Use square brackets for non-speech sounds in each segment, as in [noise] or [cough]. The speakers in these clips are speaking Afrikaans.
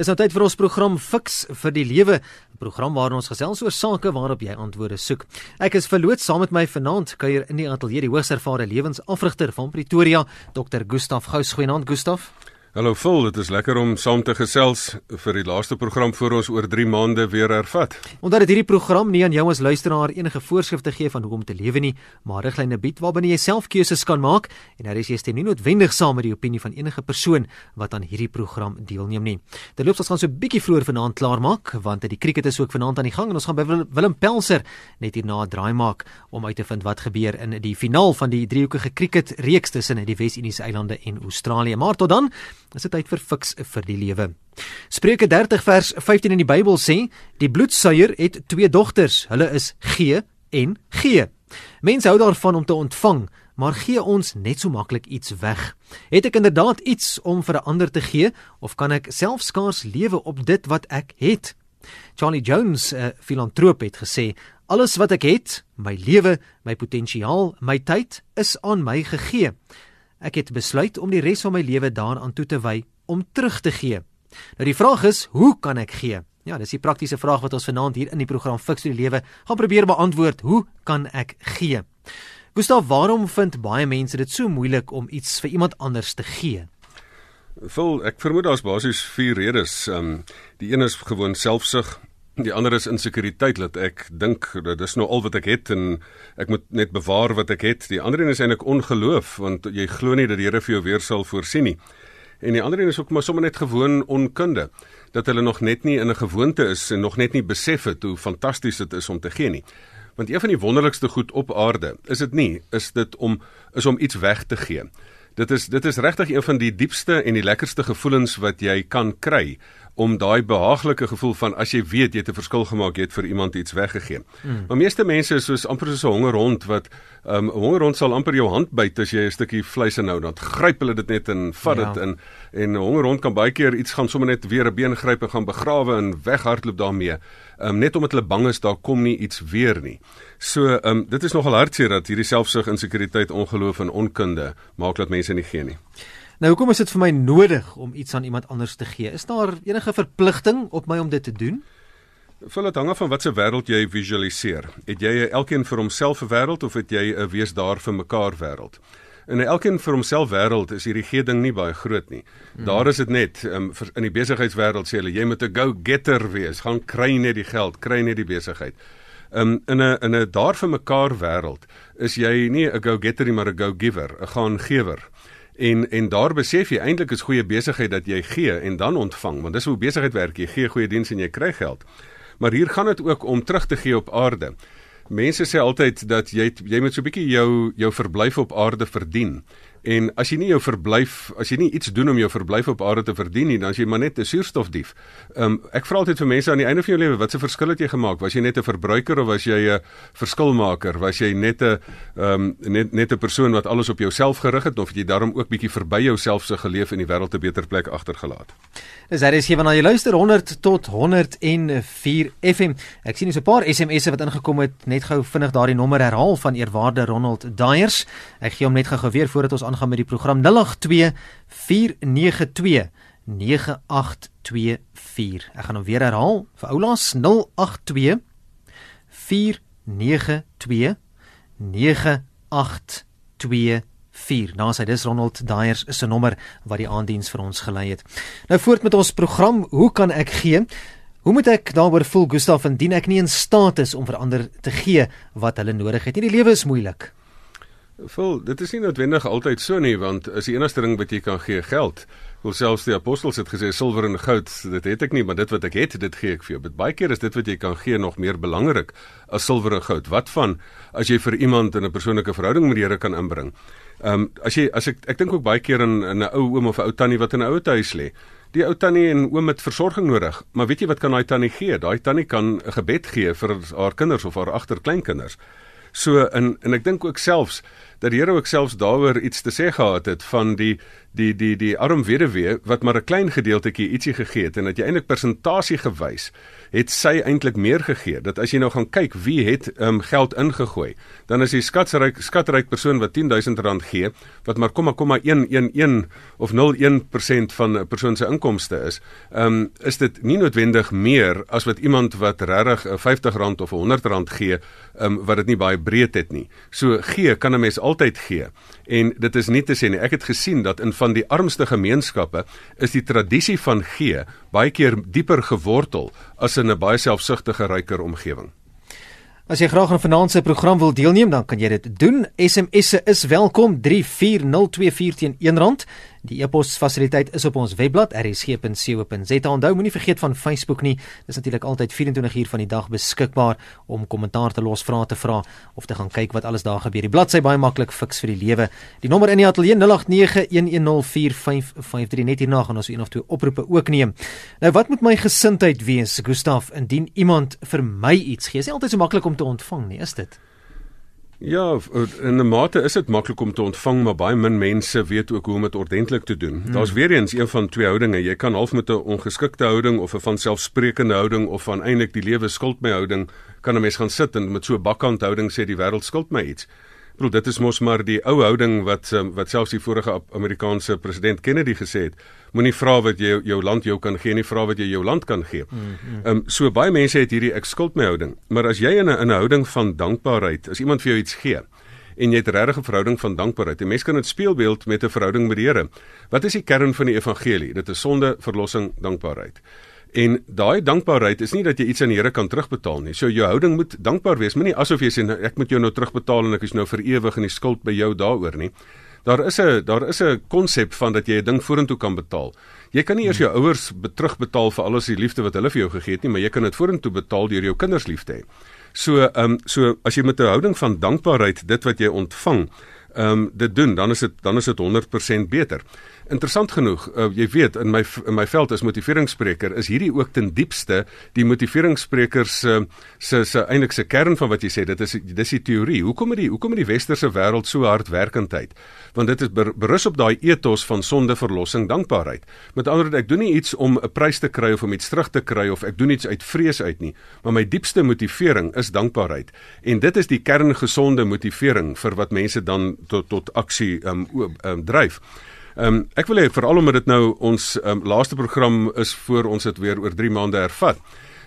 Is nou tyd vir ons program Fix vir die Lewe, 'n program waarin ons gesels oor sake waarop jy antwoorde soek. Ek is verloot saam met my vanaand kuier in die ateljee die hoogs ervare lewensafrigter van Pretoria, Dr. Gustaf Gous. Goeienaand Gustaf. Hallo Phil, dit is lekker om saam te gesels vir die laaste program voor ons oor 3 maande weer hervat. Omdat hierdie program nie aan jou as luisteraar enige voorskrifte gee van hoe om te lewe nie, maar riglyne bied waarbinne jy self keuses kan maak en daar is jy stem nie noodwendig saam met die opinie van enige persoon wat aan hierdie program deelneem nie. Dit loop ons gaan so 'n bietjie vroeër vanaand klaar maak want die krieket is ook vanaand aan die gang en ons gaan by Willem Pelser net hierna draai maak om uit te vind wat gebeur in die finaal van die driehoekige krieket reeks tussen die Wes-Indiese eilande en Australië. Maar tot dan is dit tyd vir fiks vir die lewe. Spreuke 30 vers 15 in die Bybel sê: "Die bloedsuier het twee dogters. Hulle is G en G." Mense hou daarvan om te ontvang, maar gee ons net so maklik iets weg. Het ek inderdaad iets om vir 'n ander te gee of kan ek self skaars lewe op dit wat ek het? Charlie Jones, 'n filantroop het gesê: "Alles wat ek het, my lewe, my potensiaal, my tyd, is aan my gegee." Ek het besluit om die res van my lewe daaraan toe te wy om terug te gee. Nou die vraag is, hoe kan ek gee? Ja, dis die praktiese vraag wat ons vanaand hier in die program Fix vir die Lewe gaan probeer beantwoord. Hoe kan ek gee? Gustav, waarom vind baie mense dit so moeilik om iets vir iemand anders te gee? Vol, ek vermoed daar's basies vier redes. Ehm um, die een is gewoon selfsug, Die ander is insekuriteit dat ek dink dit is nou al wat ek het en ek moet net bewaar wat ek het. Die ander een is eintlik ongeloof want jy glo nie dat die Here vir jou weer sal voorsien nie. En die ander een is ook maar sommer net gewoon onkunde dat hulle nog net nie in 'n gewoonte is en nog net nie besef het hoe fantasties dit is om te gee nie. Want een van die wonderlikste goed op aarde, is dit nie, is dit om is om iets weg te gee. Dit is dit is regtig een van die diepste en die lekkerste gevoelens wat jy kan kry om daai behaaglike gevoel van as jy weet jy het 'n verskil gemaak, jy het vir iemand iets weggegee. Mm. Maar meeste mense is soos amper soos 'n hongerhond wat ehm, 'n um, hongerhond sal amper jou hand byt as jy 'n stukkie vleis inhou, dan gryp hulle dit net en vat dit ja. in en 'n hongerhond kan baie keer iets gaan sommer net weer 'n been gryp en gaan begrawe en weghardloop daarmee. Um, net omdat hulle bang is daar kom nie iets weer nie. So, ehm um, dit is nogal hartseer dat hierdie selfsug, insekuriteit, ongeloof en onkunde maak dat mense nie gee nie. Nou hoekom is dit vir my nodig om iets aan iemand anders te gee? Is daar enige verpligting op my om dit te doen? Vul dit hang af van watter wêreld jy visualiseer. Het jy elkeen vir homself 'n wêreld of het jy 'n wees daar vir mekaar wêreld? In elkeen vir homself wêreld is hierdie gee ding nie baie groot nie. Hmm. Daar is dit net um, in die besigheidswêreld sê hulle jy moet 'n go-getter wees, gaan kry net die geld, kry net die besigheid. Um, in 'n in 'n daar vir mekaar wêreld is jy nie 'n go-getter nie, maar 'n go-giver, 'n gaan-gewer. En en daar besef jy eintlik is goeie besigheid dat jy gee en dan ontvang, want dis hoe besigheid werk, jy gee goeie diens en jy kry geld. Maar hier gaan dit ook om terug te gee op aarde. Mense sê altyd dat jy jy moet so 'n bietjie jou jou verblyf op aarde verdien. En as jy nie jou verblyf, as jy nie iets doen om jou verblyf op aarde te verdien nie, dan is jy maar net 'n suurstofdief. Ehm um, ek vra altyd vir mense aan die einde van jou lewe, wat 'n verskil het jy gemaak? Was jy net 'n verbruiker of was jy 'n verskilmaker? Was jy net 'n ehm um, net net 'n persoon wat alles op jouself gerig het of het jy daarom ook bietjie verby jouself se geleef en die wêreld 'n beter plek agtergelaat? Dis daar is hier wanneer jy luister 100 tot 104 FM. Ek sien hier so 'n paar SMS'e wat ingekom het. Net gou vinnig daardie nommer herhaal van eerwaarde Ronald Daiers. Ek gee hom net gou weer voordat ons aangaan met die program 082 492 9824. Ek gaan hom weer herhaal vir oulaas 082 492 9824. 4. Nou sê dis Ronald Daiers se nommer wat die aandiens vir ons gelei het. Nou voort met ons program, hoe kan ek gee? Hoe moet ek daaroor voel Gustaf indien ek nie in staat is om vir ander te gee wat hulle nodig het? Hierdie lewe is moeilik. Vol, dit is nie noodwendig altyd so nie, want as die enigste ding wat jy kan gee geld. Hoe selfs die apostels het gesê silwer en goud, dit het ek nie, maar dit wat ek het, dit gee ek vir jou. Maar baie keer is dit wat jy kan gee nog meer belangrik as silwer en goud. Wat van as jy vir iemand in 'n persoonlike verhouding met die Here kan inbring? Ehm um, as jy as ek ek dink ook baie keer in 'n ou oom of 'n ou tannie wat in 'n ou huis lê. Die ou tannie en oom het versorging nodig, maar weet jy wat kan daai tannie gee? Daai tannie kan 'n gebed gee vir haar kinders of haar agterkleinkinders. So in en ek dink ook selfs dat die Here ook selfs daaroor iets te sê gehad het van die die die die arm weduwee wat maar 'n klein gedeeltjie ietsie gegee het en dat jy eintlik persentasie gewys het sy eintlik meer gegee. Dat as jy nou gaan kyk wie het um, geld ingegooi dan is die skatsryk skatryk persoon wat 10000 rand gee wat maar 0,111 of 01% van 'n persoon se inkomste is um, is dit nie noodwendig meer as wat iemand wat regtig 50 rand of 100 rand gee um, wat dit nie baie breed het nie. So gee kan 'n mens altyd gee en dit is nie te sê nie ek het gesien dat in van die armste gemeenskappe is die tradisie van gee baie keer dieper gewortel as in 'n baie selfsugtige ryker omgewing. As jy graag aan vanaand se program wil deelneem, dan kan jy dit doen. SMS'e is welkom 34024 teen R1. Die e-pos fasiliteit is op ons webblad rsg.co.za. Onthou moenie vergeet van Facebook nie. Dit is natuurlik altyd 24 uur van die dag beskikbaar om kommentaar te los, vrae te vra of te gaan kyk wat alles daar gebeur. Die bladsy baie maklik fiks vir die lewe. Die nommer in die ateljee 0891104553 net hierna gaan ons een of twee oproepe ook neem. Nou wat moet my gesindheid wees, Gustaf, indien iemand vir my iets gee? Is nie altyd so maklik om te ontvang nie, is dit? Ja, in 'n mate is dit maklik om te ontvang, maar baie min mense weet ook hoe om dit ordentlik te doen. Hmm. Daar's weer eens een van twee houdinge. Jy kan half met 'n ongeskikte houding of 'n van selfsprekende houding of van eintlik die lewe skuld my houding kan 'n mens gaan sit en met so 'n bakkant houding sê die wêreld skuld my iets bedoel dit is mos maar die ou houding wat um, wat selfs die vorige Amerikaanse president Kennedy gesê het moenie vra wat jy jou land jou kan gee nie vra wat jy jou land kan gee. Ehm mm -hmm. um, so baie mense het hierdie ek skuld my houding maar as jy in 'n in 'n houding van dankbaarheid as iemand vir jou iets gee en jy het regtig 'n verhouding van dankbaarheid. 'n Mens kan dit speelbeeld met 'n verhouding met die Here. Wat is die kern van die evangelie? Dit is sonde, verlossing, dankbaarheid. En daai dankbaarheid is nie dat jy iets aan die Here kan terugbetaal nie. So jou houding moet dankbaar wees, moenie asof jy sê nou, ek moet jou nou terugbetaal en ek is nou vir ewig in die skuld by jou daaroor nie. Daar is 'n daar is 'n konsep van dat jy 'n ding vorentoe kan betaal. Jy kan nie eers jou ouers terugbetaal vir alles die liefde wat hulle vir jou gegee het nie, maar jy kan dit vorentoe betaal deur jou kinders lief te hê. So, ehm um, so as jy met 'n houding van dankbaarheid dit wat jy ontvang, ehm um, dit doen, dan is dit dan is dit 100% beter. Interessant genoeg, uh, jy weet in my in my veld as motiveringsspreker is hierdie ook ten diepste die motiveringsspreker se se se eintlik se kern van wat jy sê, dit is dis die teorie. Hoekom het die hoekom het die westerse wêreld so hardwerkendheid? Want dit is ber, berus op daai ethos van sonde, verlossing, dankbaarheid. Met ander woorde, ek doen nie iets om 'n prys te kry of om iets terug te kry of ek doen iets uit vrees uit nie, maar my diepste motivering is dankbaarheid. En dit is die kerngesonde motivering vir wat mense dan tot tot aksie um, um dryf. Ehm um, ek wil hê veral omdat dit nou ons um, laaste program is voor ons dit weer oor 3 maande hervat.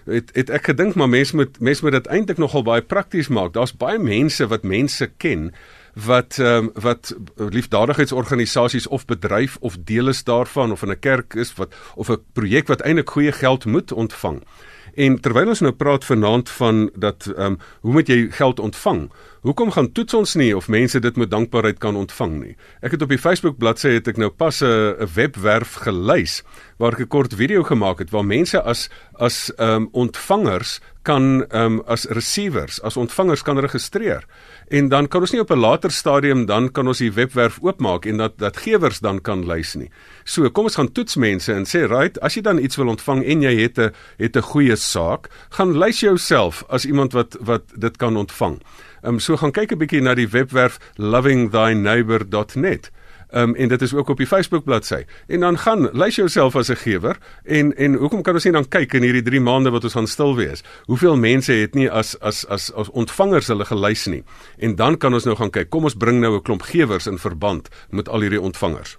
Het het ek gedink maar mense moet mense moet dit eintlik nogal baie prakties maak. Daar's baie mense wat mense ken wat ehm um, wat liefdadigheidsorganisasies of bedryf of deel is daarvan of in 'n kerk is wat of 'n projek wat eintlik goeie geld moet ontvang. En terwyl ons nou praat vanaand van dat ehm um, hoe moet jy geld ontvang? Hoekom gaan toets ons nie of mense dit met dankbaarheid kan ontvang nie? Ek het op die Facebook bladsy het ek nou pas 'n webwerf gelys waar ek 'n kort video gemaak het waar mense as as ehm um, ontvangers kan ehm um, as receivers, as ontvangers kan registreer. En dan kan ons nie op 'n later stadium dan kan ons die webwerf oopmaak en dat dat gewers dan kan lys nie. So, kom ons gaan toets mense en sê, "Right, as jy dan iets wil ontvang en jy het 'n het 'n goeie saak, gaan lys jouself as iemand wat wat dit kan ontvang." Ehm um, so gaan kyk 'n bietjie na die webwerf lovingthyneighbor.net. Ehm um, en dit is ook op die Facebook bladsy. En dan gaan lys jouself as 'n gewer en en hoekom kan ons nie dan kyk in hierdie 3 maande wat ons gaan stil wees? Hoeveel mense het nie as as as as ontvangers hulle gelys nie? En dan kan ons nou gaan kyk. Kom ons bring nou 'n klomp gewers in verband met al hierdie ontvangers.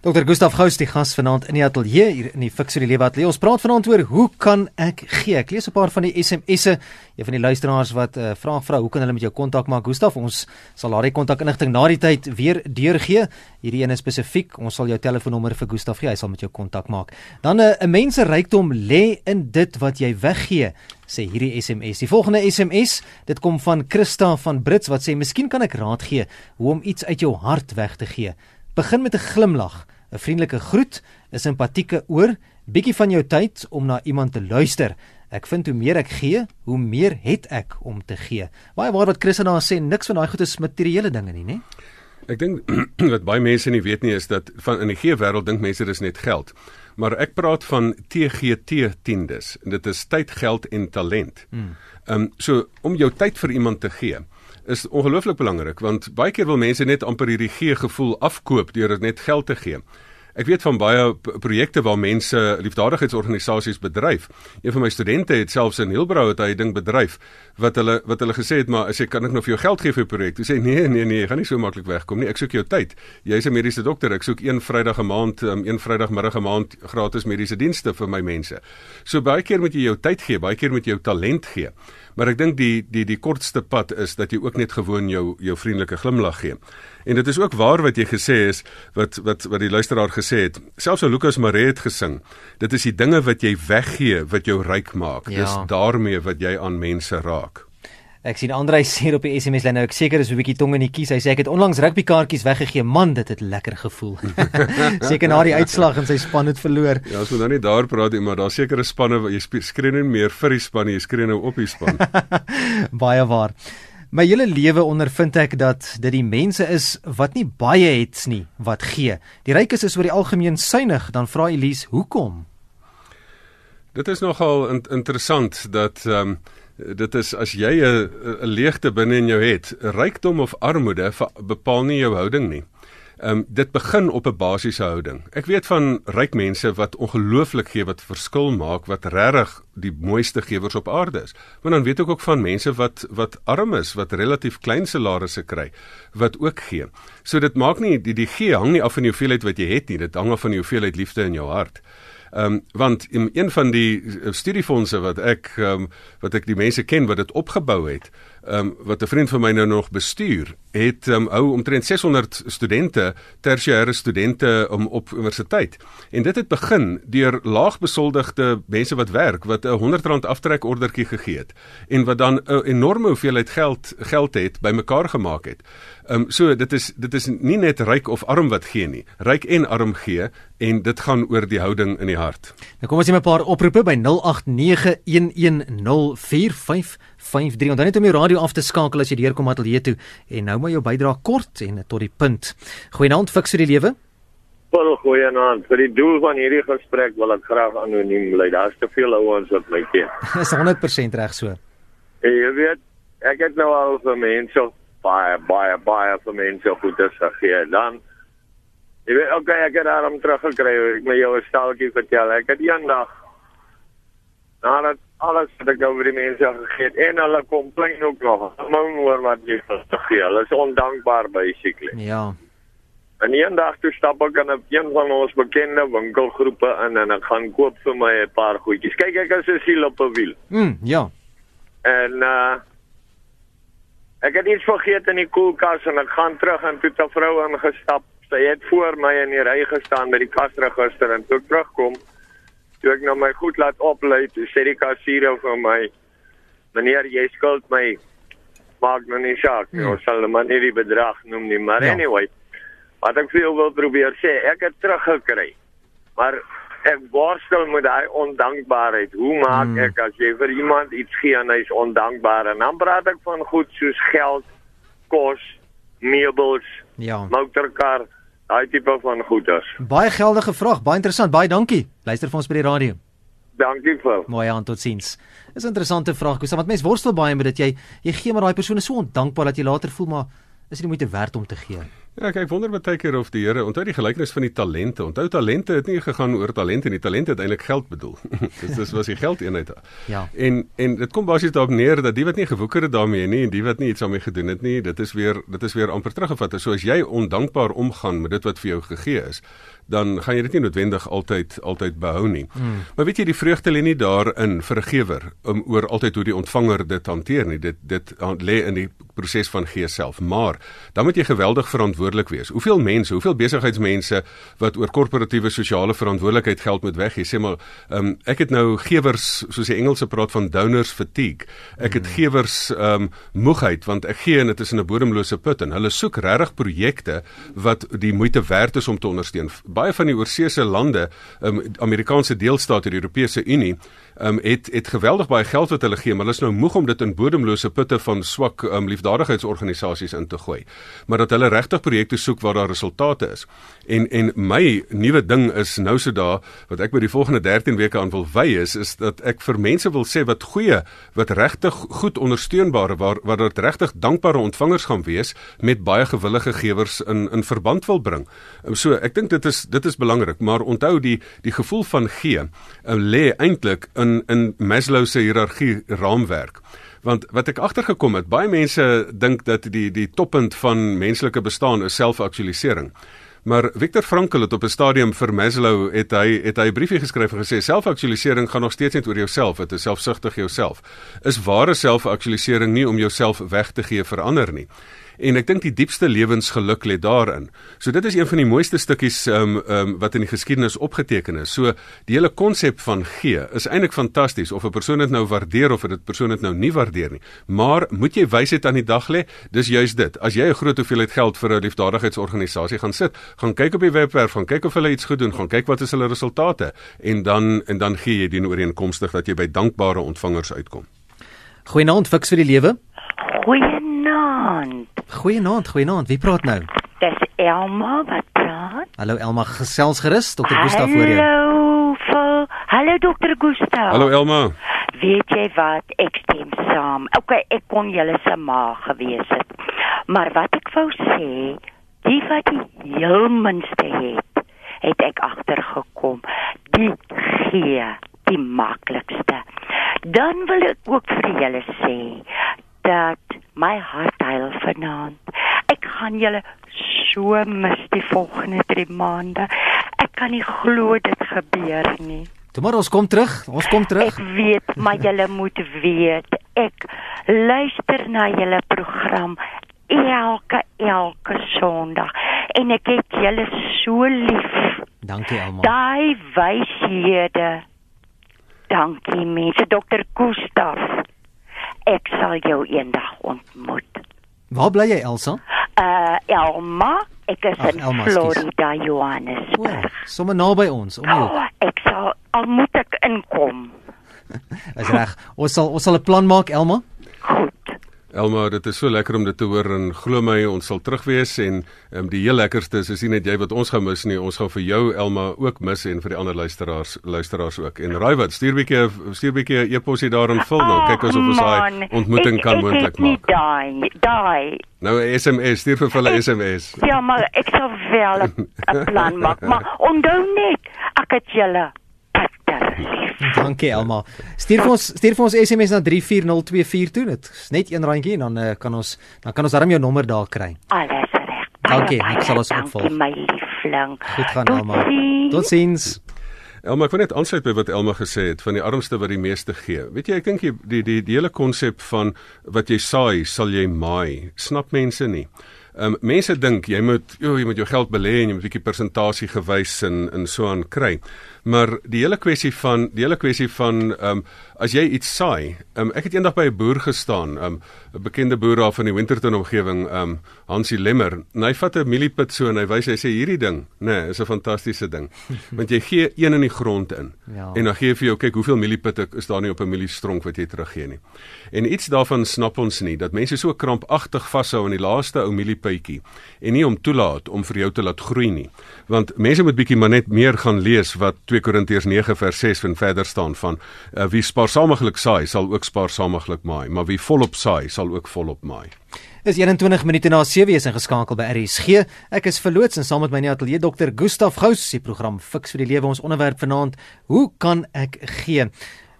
Dr. Gustaf Gous die gas vanaand in die ateljee hier in die die Lewe ateljee. Ons praat vanaand oor hoe kan ek gee? Ek lees 'n paar van die SMS'e. Een van die luisteraars wat uh, vra vra hoe kan hulle met jou kontak maak? Gustaf, ons sal daardie kontakinligting na die tyd weer deurgee. Hierdie een is spesifiek. Ons sal jou telefoonnommer vir Gustaf gee. Hy sal met jou kontak maak. Dan eh, 'n uh, mens se rykdom lê in dit wat jy weggee sê hierdie SMS. Die volgende SMS, dit kom van Christa van Brits wat sê miskien kan ek raad gee hoe om iets uit jou hart weg te gee. Begin met 'n glimlag, 'n vriendelike groet, 'n simpatieke oor, bietjie van jou tyd om na iemand te luister. Ek vind hoe meer ek gee, hoe meer het ek om te gee. Baie waar wat Christen daar sê, niks van daai goed is materiële dinge nie, né? Ek dink [clears throat] wat baie mense nie weet nie is dat van in die gee wêreld dink mense dis net geld. Maar ek praat van TGT tiendes en dit is tyd, geld en talent. Hmm. Ehm um, so om jou tyd vir iemand te gee is ongelooflik belangrik want baie keer wil mense net amper hierdie gee gevoel afkoop deur dit net geld te gee. Ek weet van baie projekte waar mense liefdadigheidsorganisasies bedryf. Een van my studente het selfs in Hilbrow het hy ding bedryf wat hulle wat hulle gesê het maar as ek kan ek nou vir jou geld gee vir 'n projek. Hy sê nee nee nee, jy gaan nie so maklik wegkom nie. Ek soek jou tyd. Jy's 'n mediese dokter. Ek soek een Vrydag 'n maand, um, een Vrydagmiddag 'n maand gratis mediese dienste vir my mense. So baie keer moet jy jou tyd gee, baie keer moet jy jou talent gee. Maar ek dink die die die kortste pad is dat jy ook net gewoon jou jou vriendelike glimlag gee. En dit is ook waar wat jy gesê is wat wat wat die luisteraar gesê het. Selfs ou Lukas Maree het gesing. Dit is die dinge wat jy weggee wat jou ryk maak. Ja. Dis daarmee wat jy aan mense raak. Ek sien Andrei sê op die SMS lyn nou ek seker is 'n bietjie tong in die kies. Hy sê ek het onlangs rugbykaartjies weggegee. Man, dit het lekker gevoel. [laughs] [laughs] seker na die uitslag en sy span het verloor. Ja, ons nou nie daar praat nie, maar daar sekerre spanne wat jy skree nie meer vir die span nie, jy skree nou op die span. [laughs] Baie waar. My hele lewe ondervind ek dat dit die mense is wat nie baie het nie wat gee. Die rykes is oor die algemeen suinig, dan vra Elise, "Hoekom?" Dit is nogal in interessant dat ehm um, dit is as jy 'n leegte binne in jou het, rykdom of armoede bepaal nie jou houding nie. Ehm um, dit begin op 'n basiese houding. Ek weet van ryk mense wat ongelooflik gee wat verskil maak, wat regtig die mooiste gewers op aarde is. Maar dan weet ek ook van mense wat wat arm is, wat relatief klein salarisse kry, wat ook gee. So dit maak nie die die gee hang nie af van die hoeveelheid wat jy het nie, dit hang af van die hoeveelheid liefde in jou hart. Ehm um, want in een van die studiefondse wat ek ehm um, wat ek die mense ken wat dit opgebou het, um, wat 'n vriend van my nou nog bestuur, het um, hou omtrent 600 studente, tersiêre studente om op universiteit. En dit het begin deur laagbesoldigde mense wat werk wat 'n R100 aftrekordertjie gegee het en wat dan 'n enorme hoeveelheid geld geld het bymekaar gemaak het. Ehm um, so dit is dit is nie net ryk of arm wat gee nie. Ryk en arm gee en dit gaan oor die houding in die hart. Nou kom ons sien 'n paar oproepe by 0891104553. Onthou net om jou radio af te skakel as jy deurkom ateljee toe en nou maar jou bydrae kort en tot die punt. Goeienaand fiks vir die lewe. Wel goeienaand. Vir die doel van hierdie gesprek wil ek graag anoniem bly. Daar's te veel ouens wat my ken. [laughs] Dis 100% reg so. En jy weet, ek het nou al vir mense baie baie baie vir mense goed gesê. Dan Jy weet, okay, ek het daarom teruggekry. Ek moet jou 'n staaltjie vertel. Ek het eendag nadat alles wat ek oor die mense gegee het en hulle kom plein ook nog. Mou oor wat jy gegee. Hulle is ondankbaar basically. Ja. En eendag toe stap ek in 'n een van ons bekende winkelgroepe in en ek gaan koop vir my 'n paar goedjies. Kyk ek is 'n siel op 'n wiel. Mm, ja. En uh ek het iets vergeet in die koelkas en ek gaan terug en toe 'n vrou ingestap. Sy het voor my in die ry gestaan by die kasregister en toe ek terugkom toe ek nou my goed laat oplei, sê die kassier vir my, "Meneer, jy skuld my maak nou nie saak nie. Hmm. Ons sal maar nie die bedrag noem nie, maar ja. anyway, wat ek vir jou wil probeer sê, ek het teruggekry. Maar ek worstel met daai ondankbaarheid. Hoe maak hmm. ek as jy vir iemand iets gee en hy's ondankbaar en dan praat ek van goed soos geld, kos, meubels, ja. motorkar daai tipe van goeder. Baie geldige vraag, baie interessant, baie dankie. Luister vir ons by die radio. Dankie vir. Mooi aan totsiens. Is 'n interessante vraag, Koos, want mense worstel baie met dit jy jy gee maar daai persoon is so ondankbaar dat jy later voel maar is dit nie moeite werd om te gee. Ja, ek wonder baie keer of die Here onthou die gelykenis van die talente. Onthou talente het nie gegaan oor talente nie, talente het eintlik geld bedoel. [laughs] dis dis was die geld eenheid. Ja. En en dit kom basies daarop neer dat die wat nie gewoeker het daarmee nie en die wat nie iets daarmee gedoen het nie, dit is weer dit is weer amper teruggevat. So as jy ondankbaar omgaan met dit wat vir jou gegee is, dan gaan jy dit nie noodwendig altyd altyd behou nie. Hmm. Maar weet jy die vreugde lê nie daarin vir 'n gewer om oor altyd hoe die ontvanger dit hanteer nie. Dit dit lê in die proses van gee self. Maar dan moet jy geweldig verantwoordelik wees. Hoeveel mense, hoeveel besigheidsmense wat oor korporatiewe sosiale verantwoordelikheid geld moet weggee. Sê maar, um, ek het nou gewers soos die Engelse praat van donors fatigue. Ek het hmm. gewers um moegheid want ek gee en dit is in 'n bodemlose put en hulle soek regtig projekte wat die moeite werd is om te ondersteun baie van die oorseese lande, um, Amerikaanse deelstate, die Europese Unie, um, het het geweldig baie geld wat hulle gee, maar hulle is nou moeg om dit in bodemlose putte van swak um, liefdadigheidsorganisasies in te gooi. Maar dat hulle regtig projekte soek waar daar resultate is. En en my nuwe ding is nou so daar wat ek by die volgende 13 weke aan wil wy is is dat ek vir mense wil sê wat goeie, wat regtig goed ondersteunbare waar waar dit regtig dankbare ontvangers gaan wees met baie gewillige gewers in in verband wil bring. Um, so ek dink dit is dit is belangrik, maar onthou die die gevoel van gee um, lê eintlik in in in Maslow se hiërargie raamwerk. Want wat ek agtergekom het, baie mense dink dat die die toppunt van menslike bestaan is selfaktualisering. Maar Viktor Frankl het op 'n stadium vir Maslow het hy het hy 'n briefie geskryf en gesê selfaktualisering gaan nog steeds net oor jouself, dit is selfsugtig jouself. Is ware selfaktualisering nie om jouself weg te gee vir ander nie en ek dink die diepste lewensgeluk lê daarin. So dit is een van die mooiste stukkies ehm um, ehm um, wat in die geskiedenis opgeteken is. So die hele konsep van gee is eintlik fantasties of 'n persoon dit nou waardeer of 'n persoon dit nou nie waardeer nie. Maar moet jy wysheid aan die dag lê? Dis juist dit. As jy 'n groot hoeveelheid geld vir 'n liefdadigheidsorganisasie gaan sit, gaan kyk op die webwerf, gaan kyk of hulle iets goed doen, gaan kyk wat is hulle resultate en dan en dan gee jy dien ooreenkomstig dat jy by dankbare ontvangers uitkom. Goeienaand, fiks vir die lewe. Goeienaand. Goeienaand, goeienaand. Wie praat nou? Dis Elma wat praat. Hallo Elma, gesels gerus, dokter Gustaf voor jou. Hallo, vol, hallo dokter Gustaf. Hallo Elma. Weet jy wat? Ek stem saam. Okay, ek kon julle se ma gewees het. Maar wat ek wou sê, die wat die heel minste het, het ek agtergekom. Die gee die maklikste. Dan wil ek ook vir julle sê dat my hart huil vanaand. Ek gaan julle so mis die volgende 3 maande. Ek kan nie glo dit gebeur nie. Toe maar ons kom terug, ons kom terug. Ek weet, maar julle moet weet, ek luister na julle program elke elke Sondag en ek het julle so lief. Dankie Elma. Daai wyshede. Dankie mense, dokter Gustaf. Ek sal jou eendag ontmoet. Waar bly jy Elsa? Uh Elma, ek is Ag, in Elma. Florida, Johannesburg. sommer naby ons, om jou. Oh, ek sal al moet ek inkom. [laughs] Is reg. Ons sal ons sal 'n plan maak Elma. Elma, dit is so lekker om dit te hoor en glo my, ons sal terug wees en um, die heel lekkerste is is nie net jy wat ons gaan mis nie, ons gaan vir jou Elma ook mis en vir die ander luisteraars luisteraars ook. En raai wat, stuur bietjie stuur bietjie 'n e-posie daar in vul dan kyk ons of ons daai ontmoeting ek, kan moontlik maak. Daai, daai. Nou 'n SMS, stuur vir hulle SMS. Ja, maar ek sal wel 'n 'n plan maak, maar [laughs] onthou net, ek het julle bitter lief. [laughs] Dankie Elma. Stuur vir ons stuur vir ons SMS na 34024 toe. Dit is net een randjie en dan uh, kan ons dan kan ons darm jou nommer daar kry. Alles reg. Dankie, Baie, ek sal ons opvolg. Dankie my liefling. Goed gaan Tot Elma. ziens. Totsiens. Elma, ek wil net aansluit by wat Elma gesê het van die armste wat die meeste gee. Weet jy, ek dink die die die, die hele konsep van wat jy saai, sal jy maai. Snap mense nie. Ehm um, mense dink jy moet jo, jy moet jou geld belê en jy moet 'n bietjie persentasie gewys en en so aan kry. Maar die hele kwessie van die hele kwessie van ehm um, as jy iets saai, ehm um, ek het eendag by 'n boer gestaan, ehm um, 'n bekende boer daar van die Winterton omgewing, ehm um, Hansie Lemmer. En hy vat 'n mieliepit so en hy wys hy sê hierdie ding, nê, nee, is 'n fantastiese ding. [laughs] Want jy gee een in die grond in. Ja. En dan gee hy vir jou kyk hoeveel mieliepitte is daar nie op 'n mieliestronk wat jy teruggee nie. En iets daarvan snap ons nie dat mense so krampagtig vashou aan die laaste ou mieliepytjie en nie om toelaat om vir jou te laat groei nie. Want mense moet bietjie maar net meer gaan lees wat 2 Korintiërs 9 vers 6 en verder staan van uh, wie spaarsaamiglik saai sal ook spaarsaamiglik maai, maar wie volop saai sal ook volop maai. Dis 21 minute na 7 is ingeskakel by RSG. Ek is verloots en saam met my in die ateljee dokter Gustaf Gous, die program Fix vir die Lewe ons onderwerp vanaand. Hoe kan ek gee?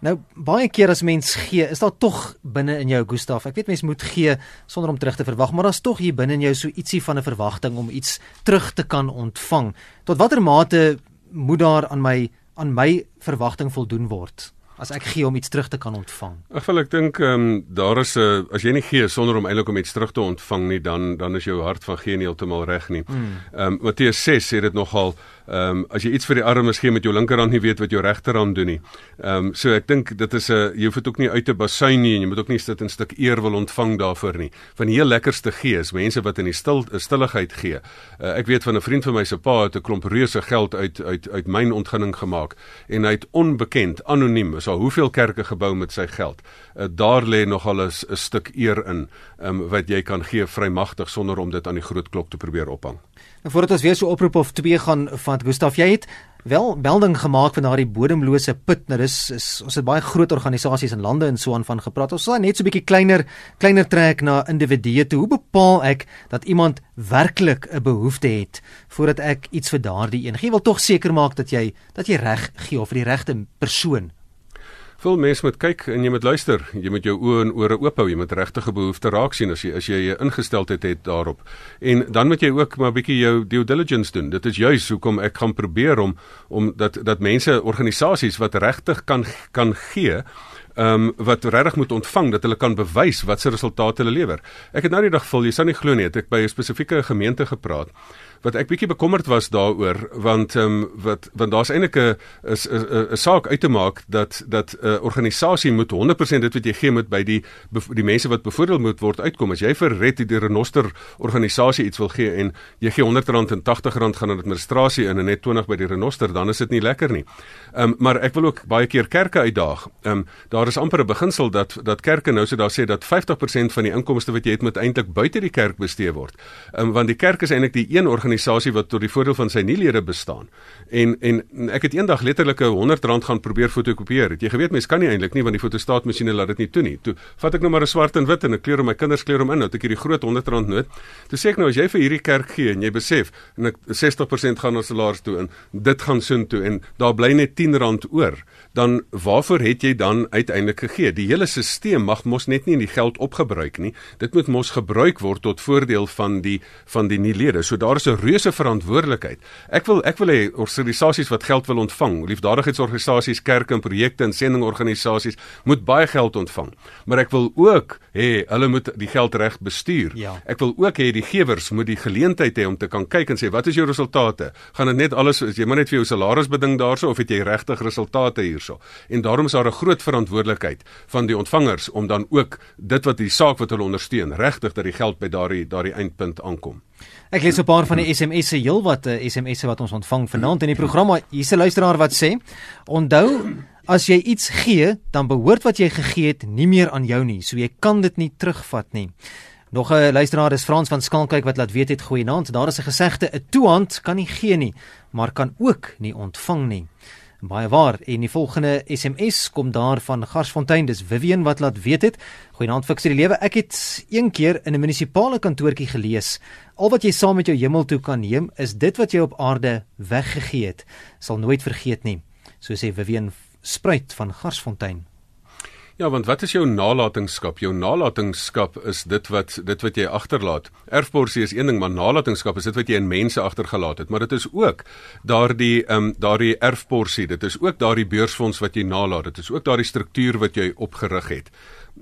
Nou baie keer as mens gee, is daar tog binne in jou Gustaf. Ek weet mens moet gee sonder om terug te verwag, maar daar's tog hier binne in jou so ietsie van 'n verwagting om iets terug te kan ontvang. Tot watter mate moet daar aan my aan my verwagting voldoen word? As ek gee om iets terug te kan ontvang? Ag wel ek dink ehm um, daar is 'n uh, as jy nie gee sonder om eintlik om iets terug te ontvang nie, dan dan is jou hart van gee nie heeltemal reg nie. Hmm. Ehm mm. um, Matteus 6 sê dit nogal Ehm um, as jy iets vir die armes gee met jou linkerhand nie weet wat jou regterhand doen nie. Ehm um, so ek dink dit is 'n jy hoef dit ook nie uit te basyn nie en jy moet ook nie sit 'n stuk eer wil ontvang daarvoor nie. Van die heel lekkerste gee is mense wat in die stil stilligheid gee. Uh, ek weet van 'n vriend van my se pa het 'n klomp reuse geld uit uit uit myn ontginning gemaak en hy het onbekend anoniem is al hoeveel kerke gebou met sy geld. Uh, daar lê nog alles 'n stuk eer in um, wat jy kan gee vrymagtig sonder om dit aan die groot klok te probeer ophang. En voordat ons weer so oproep of twee gaan van Gustaf, jy het wel melding gemaak van daardie bodemlose put. Nou dis is, ons het baie groot organisasies in lande en so aan van gepraat. Ons sal net so 'n bietjie kleiner kleiner trek na individue toe. Hoe bepaal ek dat iemand werklik 'n behoefte het voordat ek iets vir daardie een gee? Wil tog seker maak dat jy dat jy reg gee of vir die regte persoon Veel mense moet kyk en jy moet luister. Jy moet jou oë en ore oop hou. Jy moet regtige behoeftes raak sien as jy as jy ingesteldheid het daarop. En dan moet jy ook maar 'n bietjie jou due diligence doen. Dit is juis hoekom ek gaan probeer om om dat dat mense organisasies wat regtig kan kan gee ehm um, wat regtig moet ontvang dat hulle kan bewys wat se resultate hulle lewer. Ek het nou die dag vol, jy sal nie glo nie, het ek by 'n spesifieke gemeente gepraat wat ek bietjie bekommerd was daaroor want ehm um, wat want daar's eintlik 'n 'n saak uit te maak dat dat 'n uh, organisasie moet 100% dit wat jy gee moet by die die mense wat bevoordeel moet word uitkom. As jy vir Red die Renoster organisasie iets wil gee en jy gee R100 en R80 gaan aan administrasie in en net 20 by die Renoster, dan is dit nie lekker nie. Ehm um, maar ek wil ook baie keer kerke uitdaag. Ehm um, daar is amper 'n beginsel dat dat kerke nou so daar sê dat 50% van die inkomste wat jy het moet eintlik buite die kerk bestee word. Ehm um, want die kerk is eintlik die een organisasie wat tot die voordeel van sy nuelede bestaan. En en ek het eendag letterlik 'n 100 rand gaan probeer fotokopieer. Het jy geweet mens kan nie eintlik nie want die fotostaatmasjiene laat dit nie toe nie. Toe vat ek nou maar 'n swart en wit en ek kleur my kinders kleur hom in. Nou het ek hierdie groot 100 rand noot. Toe sê ek nou as jy vir hierdie kerk gee en jy besef en ek 60% gaan na salaris toe en dit gaan soontoe en daar bly net R10 oor dan waarvoor het jy dan uiteindelik gegee? Die hele stelsel mag mos net nie in die geld opgebruik nie. Dit moet mos gebruik word tot voordeel van die van die nuwe lede. So daar is 'n reuse verantwoordelikheid. Ek wil ek wil hê organisasies wat geld wil ontvang, liefdadigheidsorganisasies, kerke en projekte en sendingorganisasies moet baie geld ontvang. Maar ek wil ook hê hulle moet die geld reg bestuur. Ja. Ek wil ook hê die gewers moet die geleentheid hê om te kan kyk en sê wat is jou resultate? Gaan dit net alles as jy maar net vir jou salaris beding daarso of het jy regtig resultate hier? hierso. En daarom is daar 'n groot verantwoordelikheid van die ontvangers om dan ook dit wat die saak wat hulle ondersteun, regtig dat die geld by daardie daardie eindpunt aankom. Ek lees 'n paar van die SMS'e heelwat uh, SMS'e wat ons ontvang vanaand in die program. Hier's 'n luisteraar wat sê: "Onthou, as jy iets gee, dan behoort wat jy gegee het nie meer aan jou nie, so jy kan dit nie terugvat nie." Nog 'n luisteraar is Frans van Skalkwyk wat laat weet het goeienaand. Daar is 'n gesegde: 'n toehand kan nie gee nie, maar kan ook nie ontvang nie. Baie waar. En die volgende SMS kom daar van Garsfontein. Dis Vivian wat laat weet het. Goeienaand fiks die lewe. Ek het een keer in 'n munisipale kantoortjie gelees. Al wat jy saam met jou hemel toe kan neem, is dit wat jy op aarde weggegee het. Sal nooit vergeet nie. So sê Vivian Spruit van Garsfontein. Ja, want wat is jou nalatenskap? Jou nalatenskap is dit wat dit wat jy agterlaat. Erfborsie is een ding, maar nalatenskap is dit wat jy in mense agtergelaat het, maar dit is ook daardie ehm um, daardie erfborsie. Dit is ook daardie beursfonds wat jy nalaat. Dit is ook daardie struktuur wat jy opgerig het.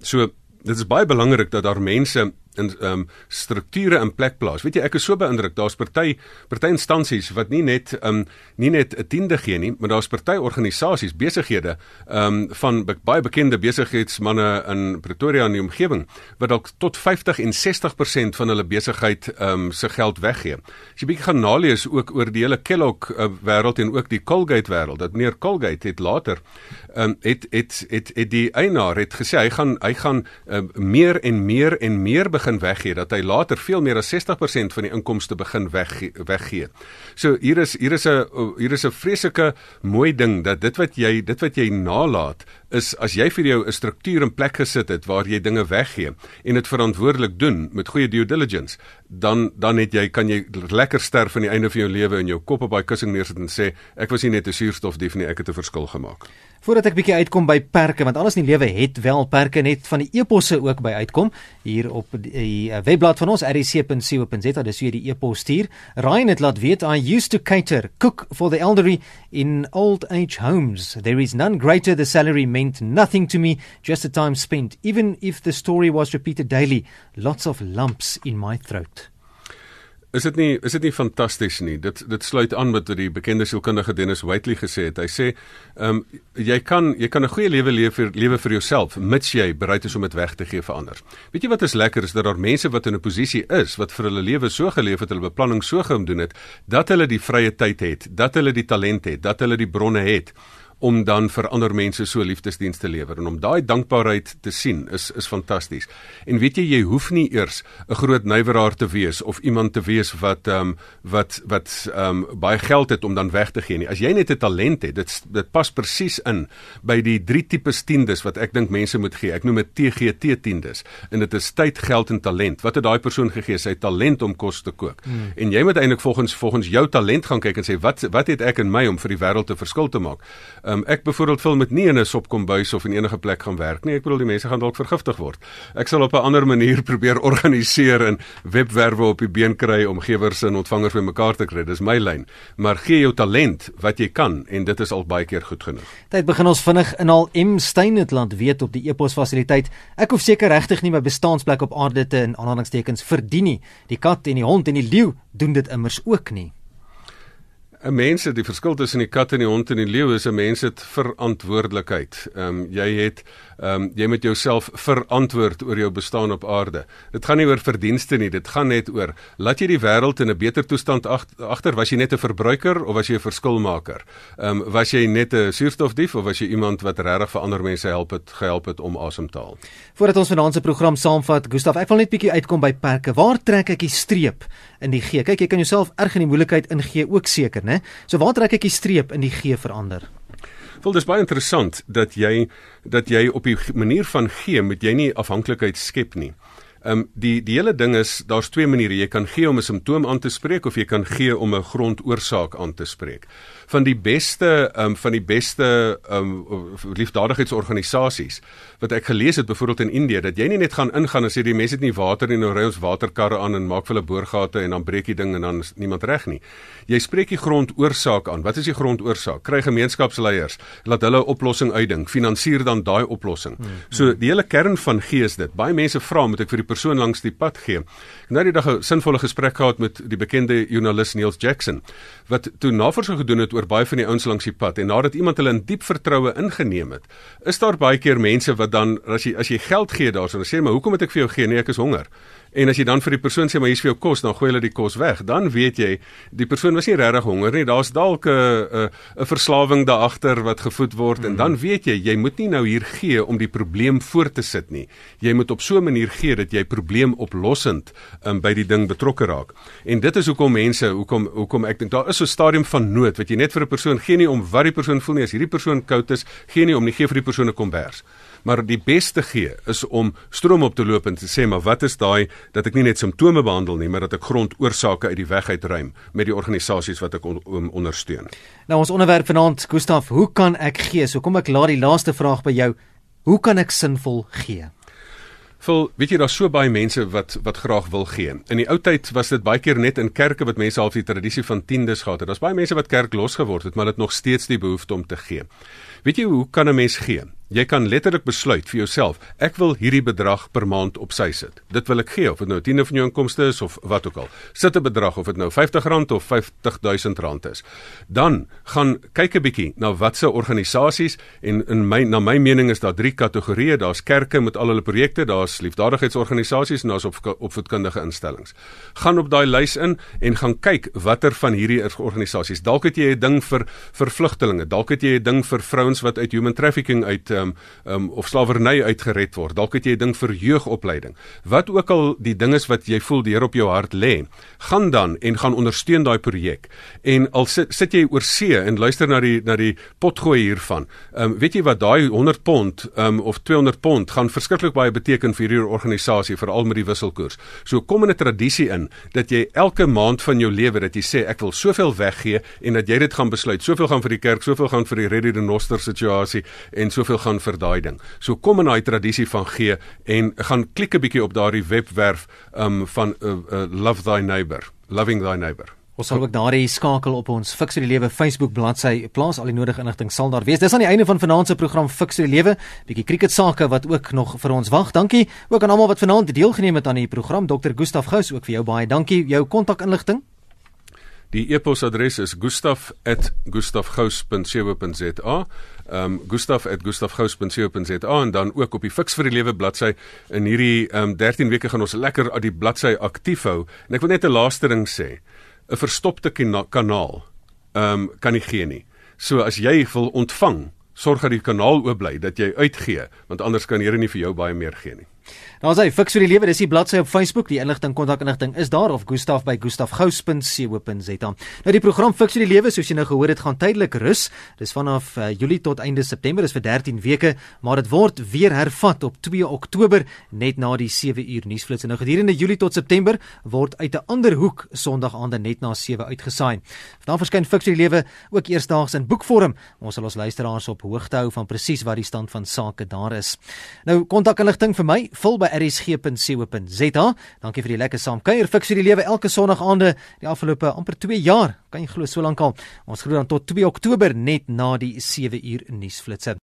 So dit is baie belangrik dat daar mense in ehm um, strukture in plek plaas. Weet jy, ek is so beïndruk. Daar's party party instansies wat nie net ehm um, nie net 'n tiende gee nie, maar daar's party organisasies, besighede ehm um, van be baie bekende besigheidsmense in Pretoria en die omgewing wat dalk tot 50 en 60% van hulle besigheid ehm um, se geld weggee. As jy bietjie gaan nalees ook oor die hele Kellogg uh, wêreld en ook die Colgate wêreld, dat meneer Colgate het later ehm um, het, het het het die eienaar het gesê hy gaan hy gaan uh, meer en meer en meer begin begin weggee dat hy later veel meer as 60% van die inkomste begin weggee, weggee. So hier is hier is 'n hier is 'n vreeslike mooi ding dat dit wat jy dit wat jy nalaat is as jy vir jou 'n struktuur in plek gesit het waar jy dinge weggee en dit verantwoordelik doen met goeie due diligence, dan dan het jy kan jy lekker sterf aan die einde van jou lewe en jou kop op daai kussing neersit en sê ek was nie net 'n suurstofdief nie, ek het 'n verskil gemaak. Voordat ek bietjie uitkom by perke want alles in die lewe het wel perke net van die eposse ook by uitkom hier op die uh, webblad van ons rc.co.za dis hoe jy die epos stuur. Ryan het laat weet I used to cater cook for the elderly in old age homes. There is none greater the salary meant nothing to me just the time spent even if the story was repeated daily. Lots of lumps in my throat. Is dit nie is dit nie fantasties nie? Dit dit sluit aan met wat die bekende sielkundige Dennis Whiteley gesê het. Hy sê, ehm um, jy kan jy kan 'n goeie lewe leef vir lewe vir jouself mits jy bereid is om dit weg te gee vir ander. Weet jy wat is lekker is dat daar mense wat in 'n posisie is wat vir hulle lewe so geleef het, hulle beplanning so gedoen het dat hulle die vrye tyd het, dat hulle die talent het, dat hulle die bronne het om dan vir ander mense so liefdesdienste te lewer en om daai dankbaarheid te sien is is fantasties. En weet jy jy hoef nie eers 'n groot nywerhaar te wees of iemand te wees wat ehm um, wat wat ehm um, baie geld het om dan weg te gee nie. As jy net 'n talent het, dit dit pas presies in by die drie tipes tiendes wat ek dink mense moet gee. Ek noem dit TGT tiendes en dit is tyd, geld en talent. Wat het daai persoon gegee? Sy talent om kos te kook. Hmm. En jy moet eintlik volgens volgens jou talent gaan kyk en sê wat wat het ek in my om vir die wêreld 'n verskil te maak? Um, ek byvoorbeeld wil met nie in 'n sopkombuis of in enige plek gaan werk nie. Ek bedoel die mense gaan dalk vergiftig word. Ek sal op 'n ander manier [laughs] probeer organiseer en webwerwe op die been kry om gewers en ontvangers bymekaar te kry. Dis my lyn. Maar gee jou talent wat jy kan en dit is al baie keer goed genoeg. Tyd begin ons vinnig in al M Steinetland weet op die epos fasiliteit. Ek hoef seker regtig nie my bestaansplek op aarde te in aanhalingstekens verdien nie. Die kat en die hond en die leeu doen dit immers ook nie. 'n mens het die verskil tussen die kat en die hond en die leeu is 'n mens het verantwoordelikheid. Ehm um, jy het ehm um, jy moet jouself verantwoord oor jou bestaan op aarde. Dit gaan nie oor verdienste nie, dit gaan net oor laat jy die wêreld in 'n beter toestand agter was jy net 'n verbruiker of was jy 'n verskilmaker? Ehm um, was jy net 'n suurstofdief of was jy iemand wat regtig vir ander mense help het gehelp het om asem te haal? Voordat ons vanaand se program saamvat, Gustaf, ek wil net bietjie uitkom by perke. Waar trek ek die streep in die gee? Kyk, jy kan jouself erg in die moeilikheid ingee ook seker né? So waar trek ek die streep in die gee verander? Wel dis baie interessant dat jy dat jy op die manier van gee moet jy nie afhanklikheid skep nie. Ehm um, die die hele ding is daar's twee maniere jy kan gee om 'n simptoom aan te spreek of jy kan gee om 'n grondoorsaak aan te spreek van die beste um, van die beste um, liefdadigheidsorganisasies wat ek gelees het byvoorbeeld in Indië dat jy nie net gaan ingaan en sê die mense het nie water nie nou ry ons waterkarre aan en maak vir hulle boorgate en dan breek die ding en dan is niemand reg nie. Jy spreek die grondoorsaak aan. Wat is die grondoorsaak? Kry gemeenskapsleiers laat hulle 'n oplossing uitdink. Finansier dan daai oplossing. Hmm. So die hele kern van gees dit. Baie mense vra moet ek vir die persoon langs die pad gee. Ek nou die dag 'n sinvolle gesprek gehad met die bekende joernalis Niels Jackson wat toe navorsing gedoen het oor baie van die ouens langs die pad en nadat iemand hulle in diep vertroue ingeneem het, is daar baie keer mense wat dan as jy as jy geld gee daarso en sê maar hoekom moet ek vir jou gee? Nee, ek is honger. En as jy dan vir die persoon sê maar hier's vir jou kos, dan gooi hulle die kos weg. Dan weet jy die persoon was nie regtig honger nie. Daar's dalk 'n 'n 'n verslawing daar agter wat gevoed word mm -hmm. en dan weet jy jy moet nie nou hier gee om die probleem voor te sit nie. Jy moet op so 'n manier gee dat jy probleemoplossend um, by die ding betrokke raak. En dit is hoekom mense, hoekom hoekom ek dink daar is so 'n stadium van nood wat jy net vir 'n persoon gee nie om wat die persoon voel nie. As hierdie persoon koud is, gee nie om nie gee vir die persoon 'n kombers maar die beste gee is om stroom op te loop en te sê maar wat is daai dat ek nie net simptome behandel nie maar dat ek grondoorsake uit die weg uitruim met die organisasies wat ek on, um, ondersteun. Nou ons onderwerp vanaand Gustaf, hoe kan ek gee? So kom ek laat die laaste vraag by jou. Hoe kan ek sinvol gee? Vol, weet jy daar's so baie mense wat wat graag wil gee. In die ou tyd was dit baie keer net in kerke wat mense half die tradisie van tiendes gehad het. Daar's baie mense wat kerk los geword het, maar dit nog steeds die behoefte om te gee. Weet jy hoe kan 'n mens gee? Jy kan letterlik besluit vir jouself, ek wil hierdie bedrag per maand op sy sit. Dit wil ek gee of dit nou 10 van jou inkomste is of wat ook al. Sit 'n bedrag of dit nou R50 of R50000 is. Dan gaan kyk 'n bietjie na watse organisasies en in my na my mening is daar drie kategorieë. Daar's kerke met al hulle projekte, daar's liefdadigheidsorganisasies en daar's op opvoedkundige instellings. Gaan op daai lys in en gaan kyk watter van hierdie organisasies. Dalk het jy 'n ding vir vir vlugtelinge, dalk het jy 'n ding vir vrouens wat uit human trafficking uit um, um, of slawerny uitgered word. Dalk het jy 'n ding vir jeugopleiding. Wat ook al die ding is wat jy voel die Here op jou hart lê, gaan dan en gaan ondersteun daai projek. En al sit, sit jy oor see en luister na die na die potgooi hiervan. Ehm um, weet jy wat daai 100 pond um, of 200 pond gaan verskriklik baie beteken vir hierdie organisasie veral met die wisselkoers. So kom in 'n tradisie in dat jy elke maand van jou lewe dat jy sê ek wil soveel weggee en dat jy dit gaan besluit. Soveel gaan vir die kerk, soveel gaan vir die Ready the Noster situasie en soveel gaan vir daai ding. So kom in daai tradisie van gee en gaan klik 'n bietjie op daardie webwerf um, van uh, uh, Love Thy Neighbor, Loving Thy Neighbor. Ons sal ook daardie skakel op ons Fix vir die Lewe Facebook bladsy plaas. Al die nodige inligting sal daar wees. Dis aan die einde van vanaand se program Fix vir die Lewe. Bietjie cricket sake wat ook nog vir ons wag. Dankie ook aan almal wat vanaand deelgeneem het aan die program. Dr. Gustaf Gous ook vir jou baie dankie. Jou kontakinligting Die e-posadres is gustaf@gustafgous.co.za. Ehm um, gustaf@gustafgous.co.za en dan ook op die Fix vir die Lewe bladsy. In hierdie ehm um, 13 weke gaan ons lekker aan die bladsy aktief hou. En ek wil net 'n laaste ding sê. 'n Verstopte kanaal ehm um, kan nie gee nie. So as jy wil ontvang, sorg dat die kanaal oop bly dat jy uitgee, want anders kan Here nie vir jou baie meer gee nie. Nou as hy fiks vir die lewe, dis die bladsy op Facebook, die inligting kontakinligting is daar of Gustaf by gustafgous.co.za. Nou die program fiks vir die lewe, soos jy nou gehoor het, gaan tydelik rus. Dis vanaf uh, Julie tot einde September, dis vir 13 weke, maar dit word weer hervat op 2 Oktober net na die 7 uur nuusflits. Nou gedurende Julie tot September word uit 'n ander hoek Sondag aande net na 7 uitgesaai. Dan verskyn fiks vir die lewe ook eersdaags in boekvorm. Ons sal ons luisteraars op hoogte hou van presies wat die stand van sake daar is. Nou kontakinligting vir my, vul by rsg.co.za. Dankie vir die lekker saamkuier. Fiks vir die lewe elke Sondag aande die afgelope amper 2 jaar. Kan jy glo so lank al. Ons groet dan tot 2 Oktober net na die 7 uur nuusflitsse.